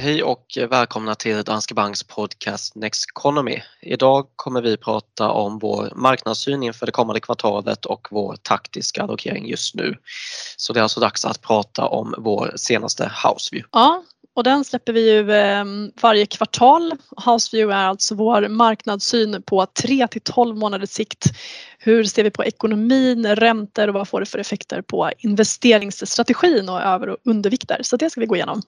Hej och välkomna till Danske Banks podcast Next Economy. Idag kommer vi prata om vår marknadssyn inför det kommande kvartalet och vår taktiska allokering just nu. Så det är alltså dags att prata om vår senaste Houseview. Ja, och den släpper vi ju ehm, varje kvartal. Houseview är alltså vår marknadssyn på 3 till 12 månaders sikt. Hur ser vi på ekonomin, räntor och vad får det för effekter på investeringsstrategin och över och undervikter? Så det ska vi gå igenom.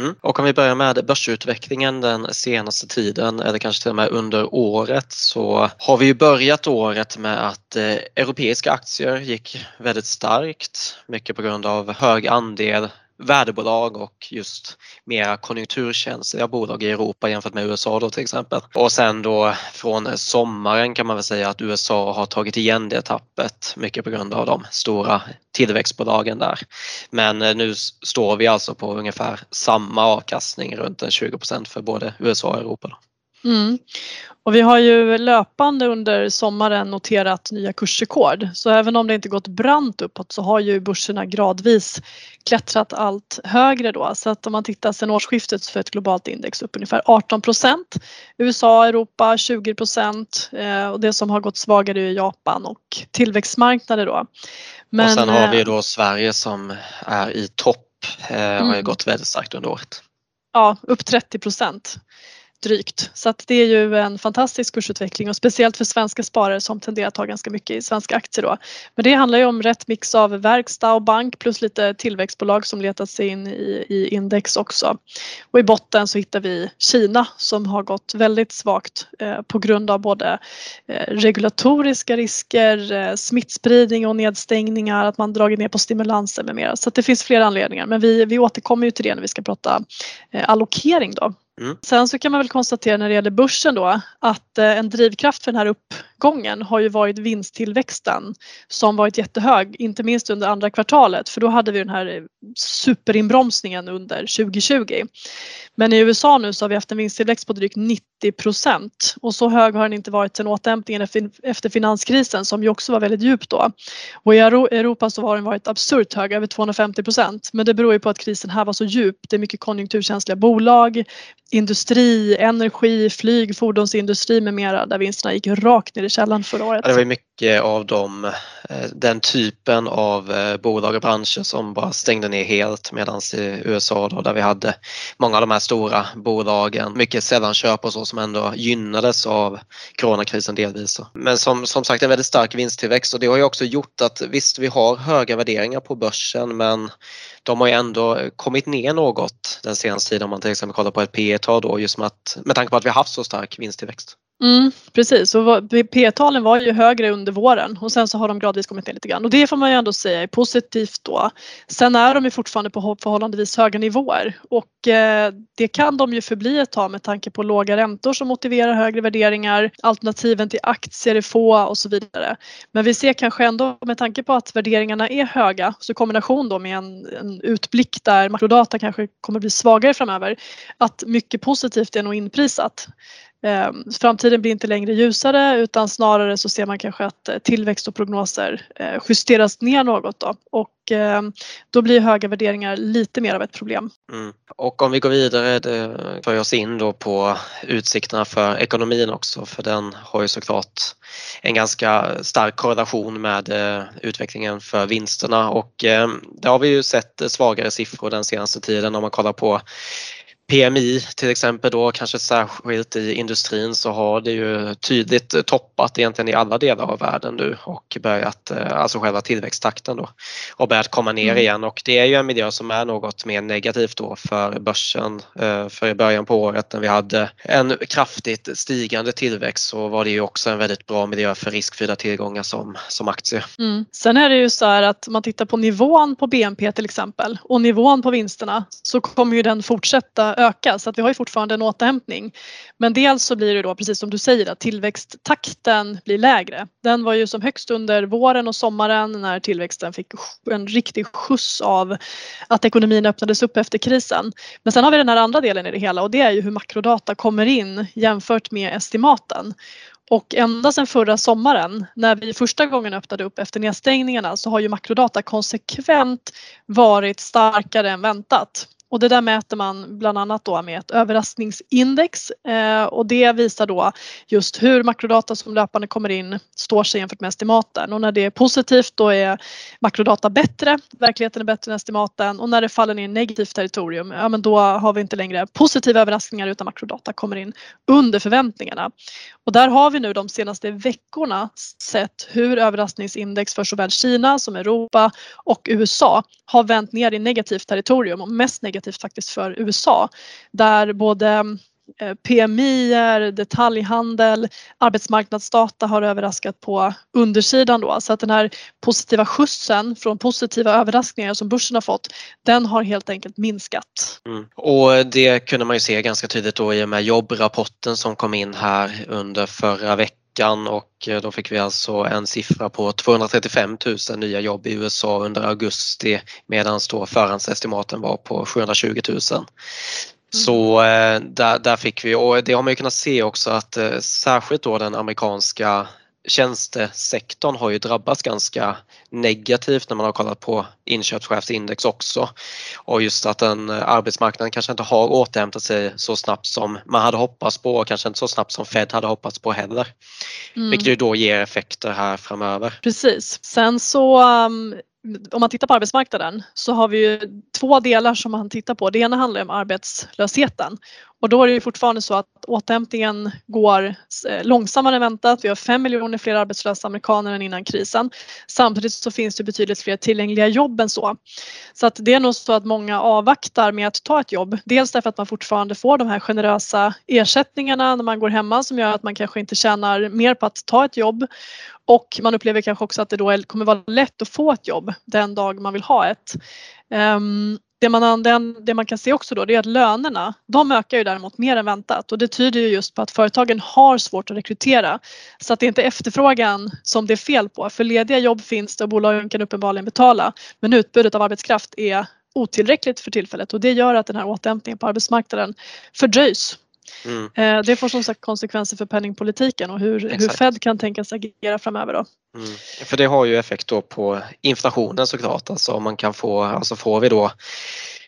Mm. Och om vi börjar med börsutvecklingen den senaste tiden eller kanske till och med under året så har vi ju börjat året med att eh, europeiska aktier gick väldigt starkt. Mycket på grund av hög andel värdebolag och just mera konjunkturkänsliga bolag i Europa jämfört med USA då till exempel. Och sen då från sommaren kan man väl säga att USA har tagit igen det tappet mycket på grund av de stora tillväxtbolagen där. Men eh, nu står vi alltså på ungefär samma avkastning runt en 20% för både USA och Europa. Då. Mm. Och vi har ju löpande under sommaren noterat nya kursrekord så även om det inte gått brant uppåt så har ju börserna gradvis klättrat allt högre då så att om man tittar sedan årsskiftet så är ett globalt index upp ungefär 18 procent. USA, Europa 20 procent eh, och det som har gått svagare är Japan och tillväxtmarknader då. Men, och sen har vi eh, då Sverige som är i topp, eh, har ju mm. gått väldigt starkt under året. Ja, upp 30 procent drygt. Så att det är ju en fantastisk kursutveckling och speciellt för svenska sparare som tenderar att ha ganska mycket i svenska aktier då. Men det handlar ju om rätt mix av verkstad och bank plus lite tillväxtbolag som letat sig in i, i index också. Och i botten så hittar vi Kina som har gått väldigt svagt eh, på grund av både eh, regulatoriska risker, eh, smittspridning och nedstängningar, att man dragit ner på stimulanser med mera. Så det finns flera anledningar men vi, vi återkommer ju till det när vi ska prata eh, allokering då. Mm. Sen så kan man väl konstatera när det gäller börsen då att eh, en drivkraft för den här uppgången har ju varit vinsttillväxten som varit jättehög, inte minst under andra kvartalet för då hade vi den här superinbromsningen under 2020. Men i USA nu så har vi haft en vinsttillväxt på drygt 90 procent och så hög har den inte varit sedan återhämtningen efter finanskrisen som ju också var väldigt djup då. Och i Europa så har den varit absurt hög, över 250 procent. Men det beror ju på att krisen här var så djup. Det är mycket konjunkturkänsliga bolag, industri, energi, flyg, fordonsindustri med mera där vinsterna gick rakt ner i källan förra året. Ja, det var mycket av dem, eh, den typen av eh, bolag och branscher som bara stängde ner helt medan i USA då, där vi hade många av de här stora bolagen, mycket sällanköp och så som ändå gynnades av coronakrisen delvis. Men som, som sagt en väldigt stark vinsttillväxt och det har ju också gjort att visst vi har höga värderingar på börsen men de har ju ändå kommit ner något den senaste tiden om man till exempel kollar på ett P tal då just med, att, med tanke på att vi har haft så stark vinsttillväxt. Mm, precis, och P-talen var ju högre under våren och sen så har de gradvis kommit ner lite grann och det får man ju ändå säga är positivt då. Sen är de ju fortfarande på förhållandevis höga nivåer och eh, det kan de ju förbli ett tag med tanke på låga räntor som motiverar högre värderingar, alternativen till aktier är få och så vidare. Men vi ser kanske ändå med tanke på att värderingarna är höga så i kombination då med en, en utblick där makrodata kanske kommer bli svagare framöver att mycket positivt är nog inprisat. Ehm, framtiden blir inte längre ljusare utan snarare så ser man kanske att eh, tillväxt och prognoser eh, justeras ner något då och ehm, då blir höga värderingar lite mer av ett problem. Mm. Och om vi går vidare eh, för oss in då på utsikterna för ekonomin också för den har ju såklart en ganska stark korrelation med eh, utvecklingen för vinsterna och där det har vi ju sett svagare siffror den senaste tiden om man kollar på PMI till exempel då kanske särskilt i industrin så har det ju tydligt toppat egentligen i alla delar av världen nu och börjat, eh, alltså själva tillväxttakten då och börjat komma ner mm. igen och det är ju en miljö som är något mer negativt då för börsen. Eh, för i början på året när vi hade en kraftigt stigande tillväxt så var det ju också en väldigt bra miljö för riskfria tillgångar som, som aktier. Mm. Sen är det ju så här att om man tittar på nivån på BNP till exempel och nivån på vinsterna så kommer ju den fortsätta öka så att vi har ju fortfarande en återhämtning. Men dels så blir det då precis som du säger att tillväxttakten blir lägre. Den var ju som högst under våren och sommaren när tillväxten fick en riktig skjuts av att ekonomin öppnades upp efter krisen. Men sen har vi den här andra delen i det hela och det är ju hur makrodata kommer in jämfört med estimaten. Och ända sedan förra sommaren när vi första gången öppnade upp efter nedstängningarna så har ju makrodata konsekvent varit starkare än väntat och det där mäter man bland annat då med ett överraskningsindex eh, och det visar då just hur makrodata som löpande kommer in står sig jämfört med estimaten och när det är positivt då är makrodata bättre, verkligheten är bättre än estimaten och när det faller ner i negativt territorium, ja men då har vi inte längre positiva överraskningar utan makrodata kommer in under förväntningarna. Och där har vi nu de senaste veckorna sett hur överraskningsindex för såväl Kina som Europa och USA har vänt ner i negativt territorium och mest negativt faktiskt för USA där både eh, PMI, detaljhandel, arbetsmarknadsdata har överraskat på undersidan då så att den här positiva skjutsen från positiva överraskningar som börsen har fått den har helt enkelt minskat. Mm. Och det kunde man ju se ganska tydligt då i och med jobbrapporten som kom in här under förra veckan veckan och eh, då fick vi alltså en siffra på 235 000 nya jobb i USA under augusti medan då förhandsestimaten var på 720 000. Mm. Så eh, där, där fick vi och det har man ju kunnat se också att eh, särskilt då den amerikanska tjänstesektorn har ju drabbats ganska negativt när man har kollat på inköpschefsindex också. Och just att den arbetsmarknaden kanske inte har återhämtat sig så snabbt som man hade hoppats på och kanske inte så snabbt som Fed hade hoppats på heller. Mm. Vilket ju då ger effekter här framöver. Precis. Sen så um, om man tittar på arbetsmarknaden så har vi ju två delar som man tittar på. Det ena handlar om arbetslösheten och då är det ju fortfarande så att återhämtningen går eh, långsammare än väntat. Vi har fem miljoner fler arbetslösa amerikaner än innan krisen. Samtidigt så finns det betydligt fler tillgängliga jobb än så. Så att det är nog så att många avvaktar med att ta ett jobb. Dels därför att man fortfarande får de här generösa ersättningarna när man går hemma som gör att man kanske inte tjänar mer på att ta ett jobb och man upplever kanske också att det då kommer vara lätt att få ett jobb den dag man vill ha ett. Um, det man, det man kan se också då det är att lönerna de ökar ju däremot mer än väntat. Och det tyder ju just på att företagen har svårt att rekrytera. Så att det är inte efterfrågan som det är fel på. För lediga jobb finns det och bolagen kan uppenbarligen betala. Men utbudet av arbetskraft är otillräckligt för tillfället. Och det gör att den här återhämtningen på arbetsmarknaden fördröjs. Mm. Eh, det får som sagt konsekvenser för penningpolitiken och hur, hur Fed kan tänkas agera framöver. Då. Mm. För det har ju effekt då på inflationen såklart. Alltså man kan få, alltså får vi då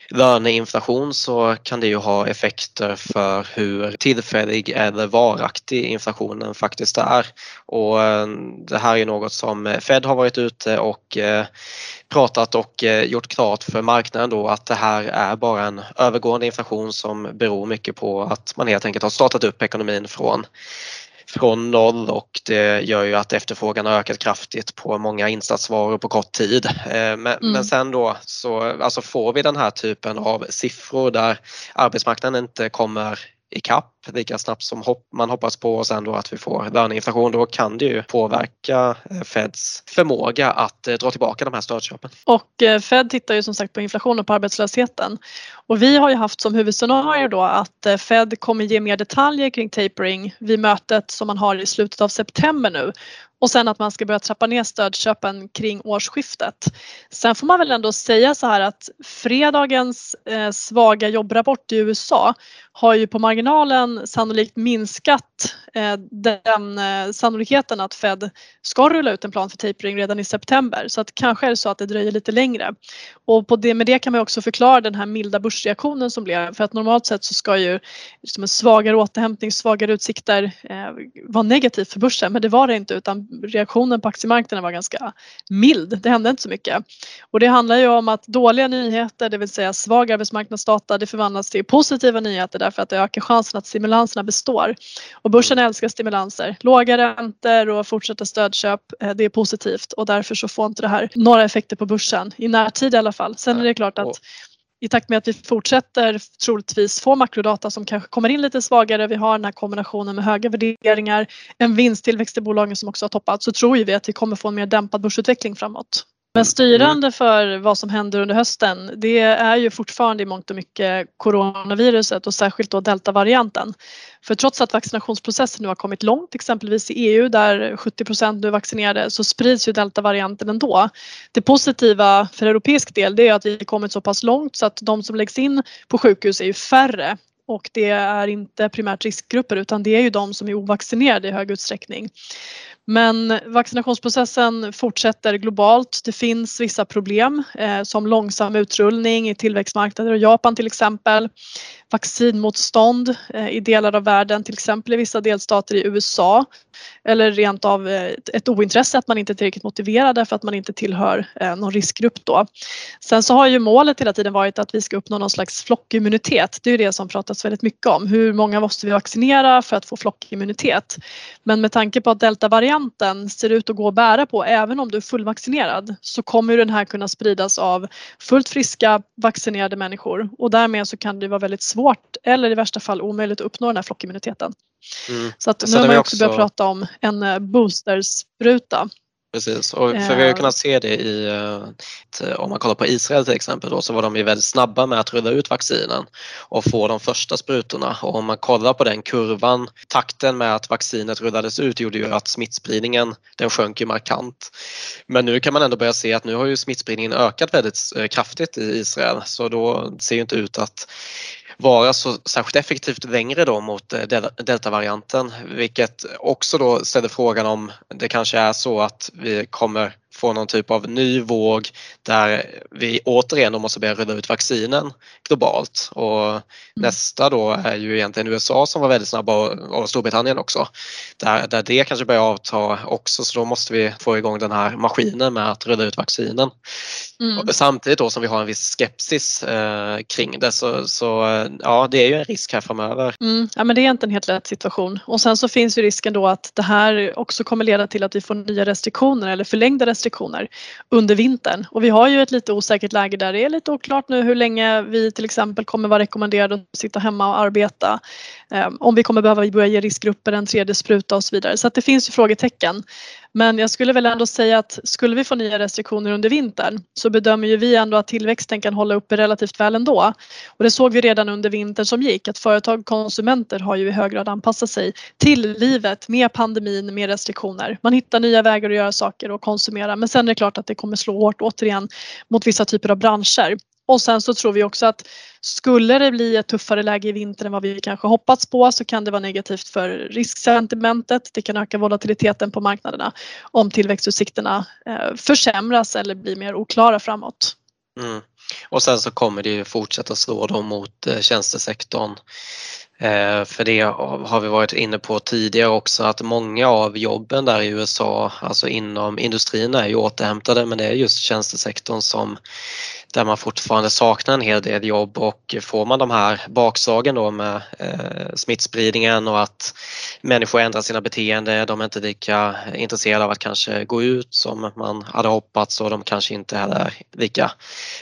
löneinflation så kan det ju ha effekter för hur tillfällig eller varaktig inflationen faktiskt är. Och eh, det här är något som Fed har varit ute och eh, pratat och eh, gjort klart för marknaden då att det här är bara en övergående inflation som beror mycket på att man helt enkelt har startat upp ekonomin från från noll och det gör ju att efterfrågan har ökat kraftigt på många insatsvaror på kort tid. Eh, men, mm. men sen då så alltså får vi den här typen av siffror där arbetsmarknaden inte kommer ikapp lika snabbt som man hoppas på. Och sen då att vi får löneinflation då kan det ju påverka eh, Feds förmåga att eh, dra tillbaka de här stödköpen. Och eh, Fed tittar ju som sagt på inflationen och på arbetslösheten. Och vi har ju haft som huvudscenario då att Fed kommer ge mer detaljer kring tapering vid mötet som man har i slutet av september nu och sen att man ska börja trappa ner stödköpen kring årsskiftet. Sen får man väl ändå säga så här att fredagens eh, svaga jobbrapport i USA har ju på marginalen sannolikt minskat eh, den eh, sannolikheten att Fed ska rulla ut en plan för tapering redan i september så att kanske är det så att det dröjer lite längre. Och på det, med det kan man också förklara den här milda börsreaktionen som blev för att normalt sett så ska ju liksom en svagare återhämtning, svagare utsikter eh, vara negativt för börsen men det var det inte utan reaktionen på aktiemarknaden var ganska mild. Det hände inte så mycket. Och det handlar ju om att dåliga nyheter, det vill säga svag arbetsmarknadsdata, det förvandlas till positiva nyheter därför att det ökar chansen att stimulanserna består. Och börsen älskar stimulanser. Låga räntor och fortsatta stödköp, eh, det är positivt och därför så får inte det här några effekter på börsen i närtid i alla fall. Sen är det klart att i takt med att vi fortsätter troligtvis få makrodata som kanske kommer in lite svagare, vi har den här kombinationen med höga värderingar, en vinsttillväxt i bolagen som också har toppat så tror vi att vi kommer få en mer dämpad börsutveckling framåt. Men styrande för vad som händer under hösten det är ju fortfarande i mångt och mycket coronaviruset och särskilt då deltavarianten. För trots att vaccinationsprocessen nu har kommit långt, exempelvis i EU där 70 nu är vaccinerade, så sprids ju deltavarianten ändå. Det positiva för europeisk del det är att vi kommit så pass långt så att de som läggs in på sjukhus är ju färre och det är inte primärt riskgrupper utan det är ju de som är ovaccinerade i hög utsträckning. Men vaccinationsprocessen fortsätter globalt. Det finns vissa problem eh, som långsam utrullning i tillväxtmarknader och Japan till exempel. Vaccinmotstånd eh, i delar av världen, till exempel i vissa delstater i USA. Eller rent av eh, ett ointresse att man inte är tillräckligt motiverad därför att man inte tillhör eh, någon riskgrupp då. Sen så har ju målet hela tiden varit att vi ska uppnå någon slags flockimmunitet. Det är ju det som pratas väldigt mycket om. Hur många måste vi vaccinera för att få flockimmunitet? Men med tanke på att deltavarianten ser ut att gå att bära på även om du är fullvaccinerad så kommer den här kunna spridas av fullt friska vaccinerade människor och därmed så kan det vara väldigt svårt eller i värsta fall omöjligt att uppnå den här flockimmuniteten. Mm. Så att nu har man också börjat prata om en eh, boosterspruta Precis, och för vi har ju kunnat se det i, eh, om man kollar på Israel till exempel då, så var de ju väldigt snabba med att rulla ut vaccinen och få de första sprutorna. Och om man kollar på den kurvan, takten med att vaccinet rullades ut gjorde ju att smittspridningen den sjönk ju markant. Men nu kan man ändå börja se att nu har ju smittspridningen ökat väldigt eh, kraftigt i Israel. Så då ser ju inte ut att vara så särskilt effektivt längre då mot eh, deltavarianten vilket också då ställer frågan om det kanske är så att vi kommer få någon typ av ny våg där vi återigen måste börja rulla ut vaccinen globalt. Och mm. nästa då är ju egentligen USA som var väldigt snabba och Storbritannien också. Där, där det kanske börjar avta också så då måste vi få igång den här maskinen med att rulla ut vaccinen. Mm. Samtidigt då som vi har en viss skepsis eh, kring det så, så ja det är ju en risk här framöver. Mm. Ja men det är inte en helt lätt situation och sen så finns ju risken då att det här också kommer leda till att vi får nya restriktioner eller förlängda restriktioner restriktioner under vintern. Och vi har ju ett lite osäkert läge där det är lite oklart nu hur länge vi till exempel kommer vara rekommenderade att sitta hemma och arbeta. Ehm, om vi kommer behöva börja ge riskgrupper en tredje spruta och så vidare. Så att det finns ju frågetecken. Men jag skulle väl ändå säga att skulle vi få nya restriktioner under vintern så bedömer ju vi ändå att tillväxten kan hålla uppe relativt väl ändå. Och det såg vi redan under vintern som gick att företag och konsumenter har ju i hög grad anpassat sig till livet med pandemin, med restriktioner. Man hittar nya vägar att göra saker och konsumera men sen är det klart att det kommer slå hårt återigen mot vissa typer av branscher. Och sen så tror vi också att skulle det bli ett tuffare läge i vinter än vad vi kanske hoppats på så kan det vara negativt för risksentimentet. Det kan öka volatiliteten på marknaderna om tillväxtutsikterna eh, försämras eller blir mer oklara framåt. Mm. Och sen så kommer det ju fortsätta slå då mot eh, tjänstesektorn. Eh, för det har vi varit inne på tidigare också att många av jobben där i USA, alltså inom industrin är ju återhämtade men det är just tjänstesektorn som där man fortfarande saknar en hel del jobb. Och får man de här bakslagen då med eh, smittspridningen och att människor ändrar sina beteenden, de är inte lika intresserade av att kanske gå ut som man hade hoppats och de kanske inte heller är lika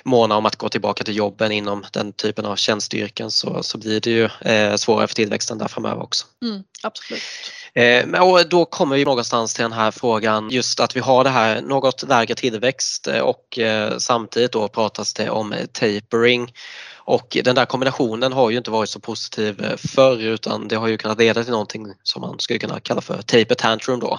måna om att gå tillbaka till jobben inom den typen av tjänstyrken så, så blir det ju eh, svårare för tillväxten där framöver också. Mm, absolut. Eh, och då kommer vi någonstans till den här frågan just att vi har det här något lägre tillväxt eh, och eh, samtidigt då pratas det om tapering och den där kombinationen har ju inte varit så positiv förr utan det har ju kunnat leda till någonting som man skulle kunna kalla för taper tantrum då.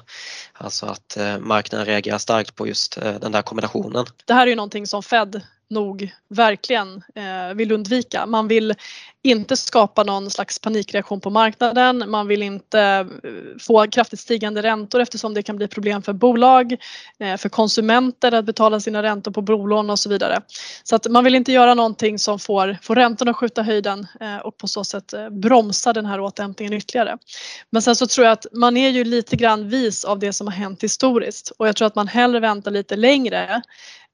Alltså att marknaden reagerar starkt på just den där kombinationen. Det här är ju någonting som Fed nog verkligen eh, vill undvika. Man vill inte skapa någon slags panikreaktion på marknaden. Man vill inte eh, få kraftigt stigande räntor eftersom det kan bli problem för bolag, eh, för konsumenter att betala sina räntor på bolån och så vidare. Så att man vill inte göra någonting som får, får räntorna att skjuta höjden eh, och på så sätt eh, bromsa den här återhämtningen ytterligare. Men sen så tror jag att man är ju lite grann vis av det som har hänt historiskt och jag tror att man hellre väntar lite längre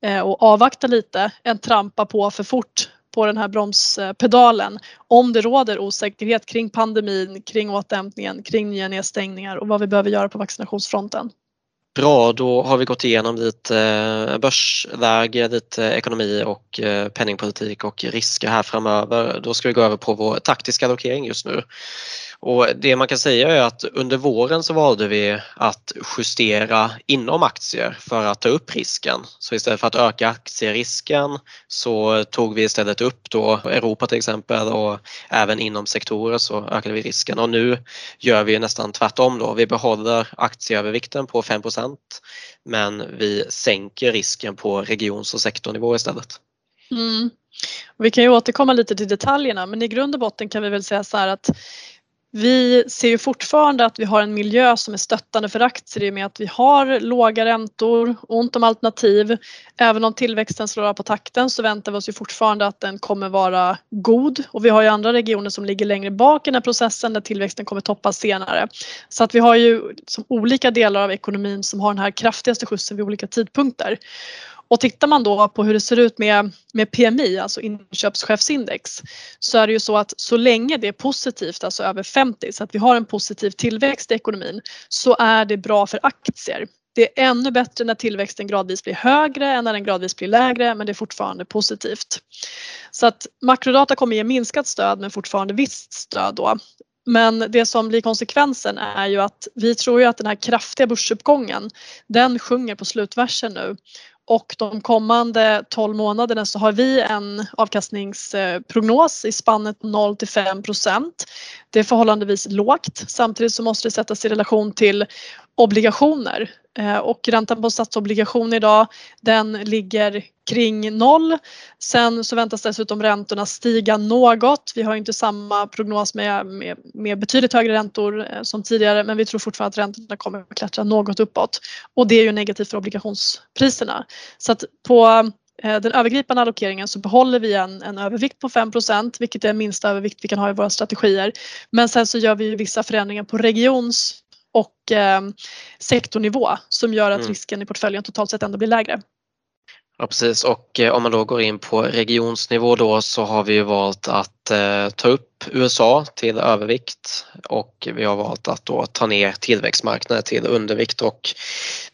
Eh, och avvakta lite än trampa på för fort på den här bromspedalen om det råder osäkerhet kring pandemin, kring återhämtningen, kring nya nedstängningar och vad vi behöver göra på vaccinationsfronten. Bra, då har vi gått igenom lite eh, börsläge, lite eh, ekonomi och penningpolitik och risker här framöver. Då ska vi gå över på vår taktiska allokering just nu. Och det man kan säga är att under våren så valde vi att justera inom aktier för att ta upp risken. Så istället för att öka aktierisken så tog vi istället upp då Europa till exempel och även inom sektorer så ökade vi risken och nu gör vi nästan tvärtom då. Vi behåller aktieövervikten på 5% men vi sänker risken på regions och sektornivå istället. Mm. Vi kan ju återkomma lite till detaljerna men i grund och botten kan vi väl säga så här att vi ser ju fortfarande att vi har en miljö som är stöttande för aktier i och med att vi har låga räntor, ont om alternativ. Även om tillväxten slår av på takten så väntar vi oss ju fortfarande att den kommer vara god och vi har ju andra regioner som ligger längre bak i den här processen där tillväxten kommer toppas senare. Så att vi har ju som olika delar av ekonomin som har den här kraftigaste skjutsen vid olika tidpunkter. Och tittar man då på hur det ser ut med, med PMI, alltså inköpschefsindex, så är det ju så att så länge det är positivt, alltså över 50, så att vi har en positiv tillväxt i ekonomin, så är det bra för aktier. Det är ännu bättre när tillväxten gradvis blir högre än när den gradvis blir lägre men det är fortfarande positivt. Så att makrodata kommer ge minskat stöd men fortfarande visst stöd då. Men det som blir konsekvensen är ju att vi tror ju att den här kraftiga börsuppgången den sjunger på slutversen nu och de kommande 12 månaderna så har vi en avkastningsprognos i spannet 0 till 5 procent. Det är förhållandevis lågt. Samtidigt så måste det sättas i relation till obligationer Eh, och räntan på statsobligationer idag den ligger kring noll. Sen så väntas dessutom räntorna stiga något. Vi har inte samma prognos med, med, med betydligt högre räntor eh, som tidigare men vi tror fortfarande att räntorna kommer att klättra något uppåt och det är ju negativt för obligationspriserna. Så att på eh, den övergripande allokeringen så behåller vi en, en övervikt på 5% vilket är minsta övervikt vi kan ha i våra strategier. Men sen så gör vi vissa förändringar på regions och eh, sektornivå som gör att mm. risken i portföljen totalt sett ändå blir lägre. Ja precis och eh, om man då går in på regionsnivå då så har vi valt att eh, ta upp USA till övervikt och vi har valt att då ta ner tillväxtmarknader till undervikt och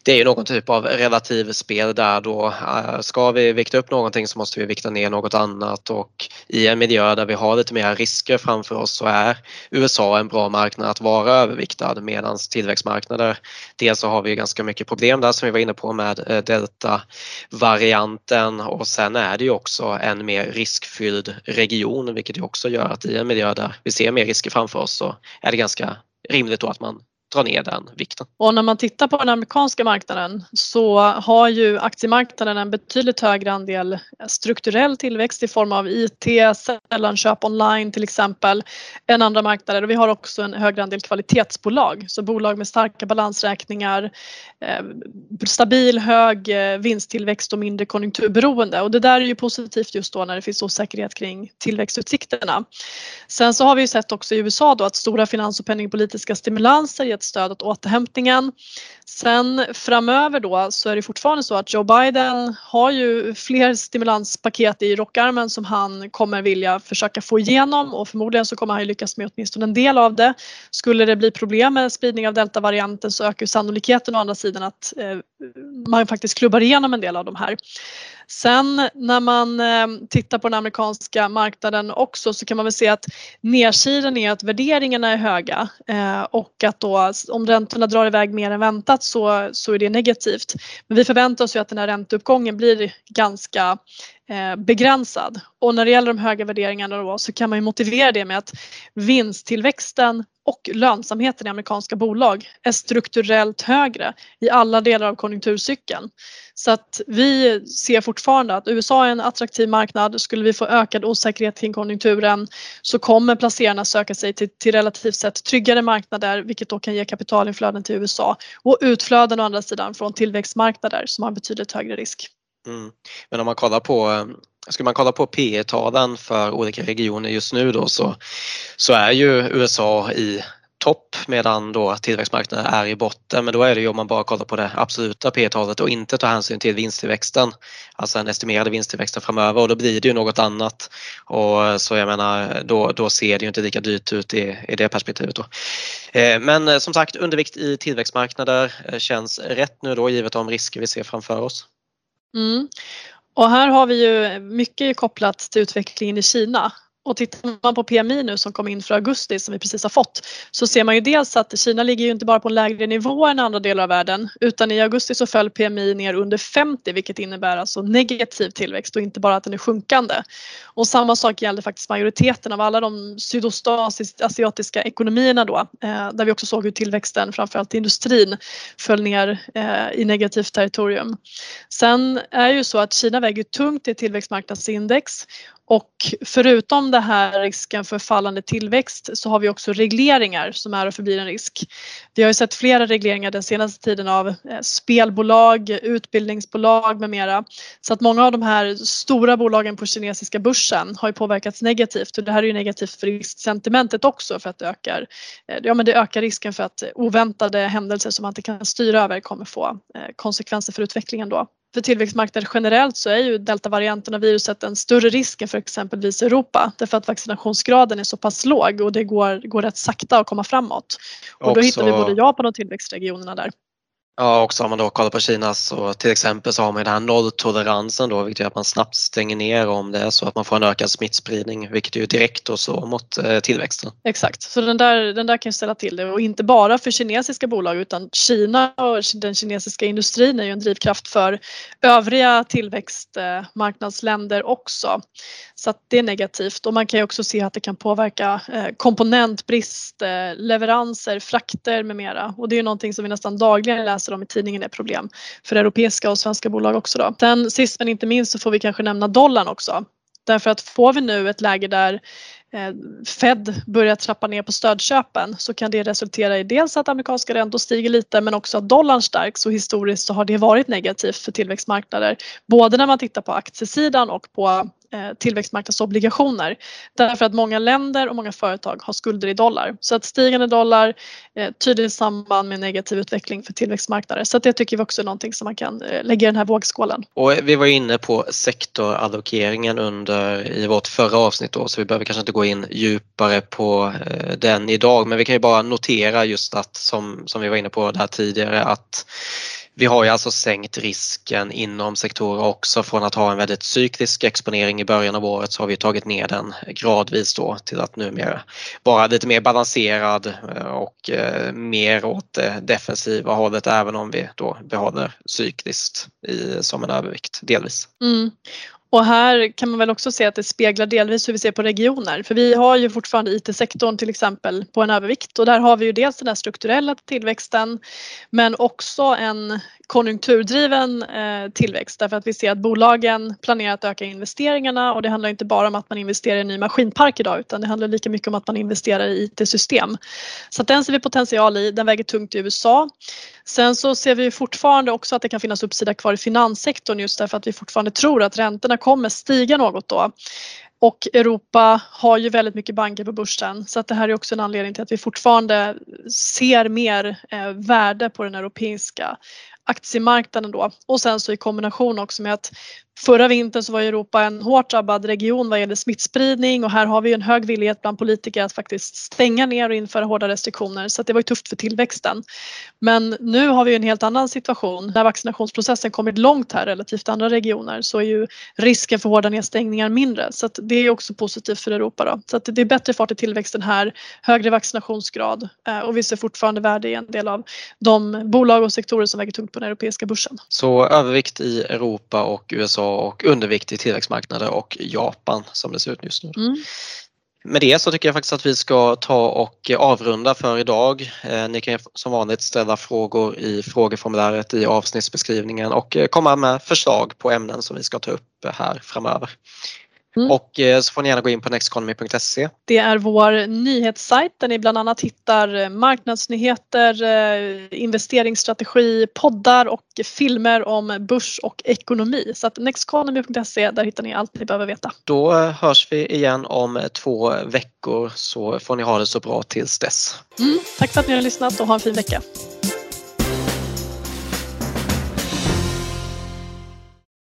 det är ju någon typ av relativspel där då. Eh, ska vi vikta upp någonting så måste vi vikta ner något annat och i en miljö där vi har lite mer risker framför oss så är USA en bra marknad att vara överviktad medan tillväxtmarknader, dels så har vi ganska mycket problem där som vi var inne på med eh, delta-varianten och sen är det ju också en mer riskfylld region vilket ju också gör att i en miljö där. Vi ser mer risker framför oss så är det ganska rimligt då att man dra ner den vikten. Och när man tittar på den amerikanska marknaden så har ju aktiemarknaden en betydligt högre andel strukturell tillväxt i form av IT, sällanköp online till exempel än andra marknader och vi har också en högre andel kvalitetsbolag, så bolag med starka balansräkningar, eh, stabil hög eh, vinsttillväxt och mindre konjunkturberoende och det där är ju positivt just då när det finns osäkerhet kring tillväxtutsikterna. Sen så har vi ju sett också i USA då att stora finans och penningpolitiska stimulanser gett stöd åt återhämtningen. Sen framöver då så är det fortfarande så att Joe Biden har ju fler stimulanspaket i rockarmen som han kommer vilja försöka få igenom och förmodligen så kommer han lyckas med åtminstone en del av det. Skulle det bli problem med spridning av deltavarianten så ökar sannolikheten å andra sidan att eh, man faktiskt klubbar igenom en del av de här. Sen när man eh, tittar på den amerikanska marknaden också så kan man väl se att nedsidan är att värderingarna är höga eh, och att då om räntorna drar iväg mer än väntat så, så är det negativt. Men vi förväntar oss ju att den här ränteuppgången blir ganska Eh, begränsad. Och när det gäller de höga värderingarna då, så kan man ju motivera det med att vinsttillväxten och lönsamheten i amerikanska bolag är strukturellt högre i alla delar av konjunkturcykeln. Så att vi ser fortfarande att USA är en attraktiv marknad. Skulle vi få ökad osäkerhet kring konjunkturen så kommer placerarna söka sig till, till relativt sett tryggare marknader vilket då kan ge kapitalinflöden till USA och utflöden å andra sidan från tillväxtmarknader som har betydligt högre risk. Mm. Men om man kollar på eh, Skulle man kolla på P talen för olika regioner just nu då så, så är ju USA i topp medan då tillväxtmarknaden är i botten. Men då är det ju om man bara kollar på det absoluta P talet och inte tar hänsyn till vinsttillväxten, alltså den estimerade vinsttillväxten framöver och då blir det ju något annat. Och eh, så jag menar, då, då ser det ju inte lika dyrt ut i, i det perspektivet. Då. Eh, men eh, som sagt, undervikt i tillväxtmarknader känns rätt nu då givet de risker vi ser framför oss. Mm. Och här har vi ju mycket kopplat till utvecklingen i Kina och tittar man på PMI nu som kom in för augusti som vi precis har fått så ser man ju dels att Kina ligger ju inte bara på en lägre nivå än andra delar av världen utan i augusti så föll PMI ner under 50 vilket innebär alltså negativ tillväxt och inte bara att den är sjunkande. Och samma sak gällde faktiskt majoriteten av alla de sydostasiatiska ekonomierna då eh, där vi också såg hur tillväxten framförallt i industrin föll ner eh, i negativt territorium. Sen är ju så att Kina väger tungt i tillväxtmarknadsindex och förutom det här risken för fallande tillväxt så har vi också regleringar som är och förblir en risk. Vi har ju sett flera regleringar den senaste tiden av eh, spelbolag, utbildningsbolag med mera. Så att många av de här stora bolagen på kinesiska börsen har ju påverkats negativt och det här är ju negativt för risksentimentet också för att det ökar, eh, ja, men det ökar risken för att oväntade händelser som man inte kan styra över kommer få eh, konsekvenser för utvecklingen då för tillväxtmarknader generellt så är ju deltavarianten av viruset en större risk än för exempelvis Europa därför att vaccinationsgraden är så pass låg och det går, går rätt sakta att komma framåt. Och då hittar vi både Japan och tillväxtregionerna där. Ja, också om man då kollar på Kina så till exempel så har man den här nolltoleransen då vilket gör att man snabbt stänger ner om det är så att man får en ökad smittspridning vilket ju direkt då så mot eh, tillväxten. Exakt, så den där, den där kan ställa till det och inte bara för kinesiska bolag utan Kina och den kinesiska industrin är ju en drivkraft för övriga tillväxtmarknadsländer också. Så att det är negativt och man kan ju också se att det kan påverka eh, komponentbrist, eh, leveranser, frakter med mera och det är ju någonting som vi nästan dagligen läser om i tidningen är problem för europeiska och svenska bolag också då. Sen sist men inte minst så får vi kanske nämna dollarn också. Därför att får vi nu ett läge där eh, Fed börjar trappa ner på stödköpen så kan det resultera i dels att amerikanska räntor stiger lite men också att dollarn stärks och historiskt så har det varit negativt för tillväxtmarknader. Både när man tittar på aktiesidan och på Eh, tillväxtmarknadsobligationer. Därför att många länder och många företag har skulder i dollar. Så att stigande dollar eh, tydligt samband med negativ utveckling för tillväxtmarknader. Så att det tycker vi också är någonting som man kan eh, lägga i den här vågskålen. Och vi var inne på sektorallokeringen under i vårt förra avsnitt då, så vi behöver kanske inte gå in djupare på den idag men vi kan ju bara notera just att som, som vi var inne på där tidigare att vi har ju alltså sänkt risken inom sektorer också från att ha en väldigt cyklisk exponering i början av året så har vi tagit ner den gradvis då till att numera vara lite mer balanserad eh, och eh, mer åt det defensiva hållet även om vi då behåller cykliskt i, som en övervikt delvis. Mm. Och här kan man väl också se att det speglar delvis hur vi ser på regioner. För vi har ju fortfarande IT-sektorn till exempel på en övervikt och där har vi ju dels den här strukturella tillväxten men också en konjunkturdriven eh, tillväxt därför att vi ser att bolagen planerar att öka investeringarna och det handlar inte bara om att man investerar i en ny maskinpark idag utan det handlar lika mycket om att man investerar i IT-system. Så att den ser vi potential i, den väger tungt i USA. Sen så ser vi fortfarande också att det kan finnas uppsida kvar i finanssektorn just därför att vi fortfarande tror att räntorna kommer stiga något då. Och Europa har ju väldigt mycket banker på börsen så att det här är också en anledning till att vi fortfarande ser mer eh, värde på den europeiska aktiemarknaden då. Och sen så i kombination också med att Förra vintern så var Europa en hårt drabbad region vad gäller smittspridning och här har vi en hög villighet bland politiker att faktiskt stänga ner och införa hårda restriktioner så det var ju tufft för tillväxten. Men nu har vi en helt annan situation. När vaccinationsprocessen kommit långt här relativt andra regioner så är ju risken för hårda nedstängningar mindre så det är också positivt för Europa. Då. Så det är bättre fart i tillväxten här, högre vaccinationsgrad eh, och vi ser fortfarande värde i en del av de bolag och sektorer som väger tungt på den europeiska börsen. Så övervikt i Europa och USA och undervikt i tillväxtmarknader och Japan som det ser ut just nu. Mm. Med det så tycker jag faktiskt att vi ska ta och avrunda för idag. Eh, ni kan som vanligt ställa frågor i frågeformuläret i avsnittsbeskrivningen och eh, komma med förslag på ämnen som vi ska ta upp här framöver. Mm. Och eh, så får ni gärna gå in på nexteconomy.se. Det är vår nyhetssajt där ni bland annat hittar eh, marknadsnyheter, eh, investeringsstrategi, poddar och filmer om börs och ekonomi. Så att nexteconomy.se, där hittar ni allt ni behöver veta. Då hörs vi igen om två veckor så får ni ha det så bra tills dess. Mm. Tack för att ni har lyssnat och ha en fin vecka.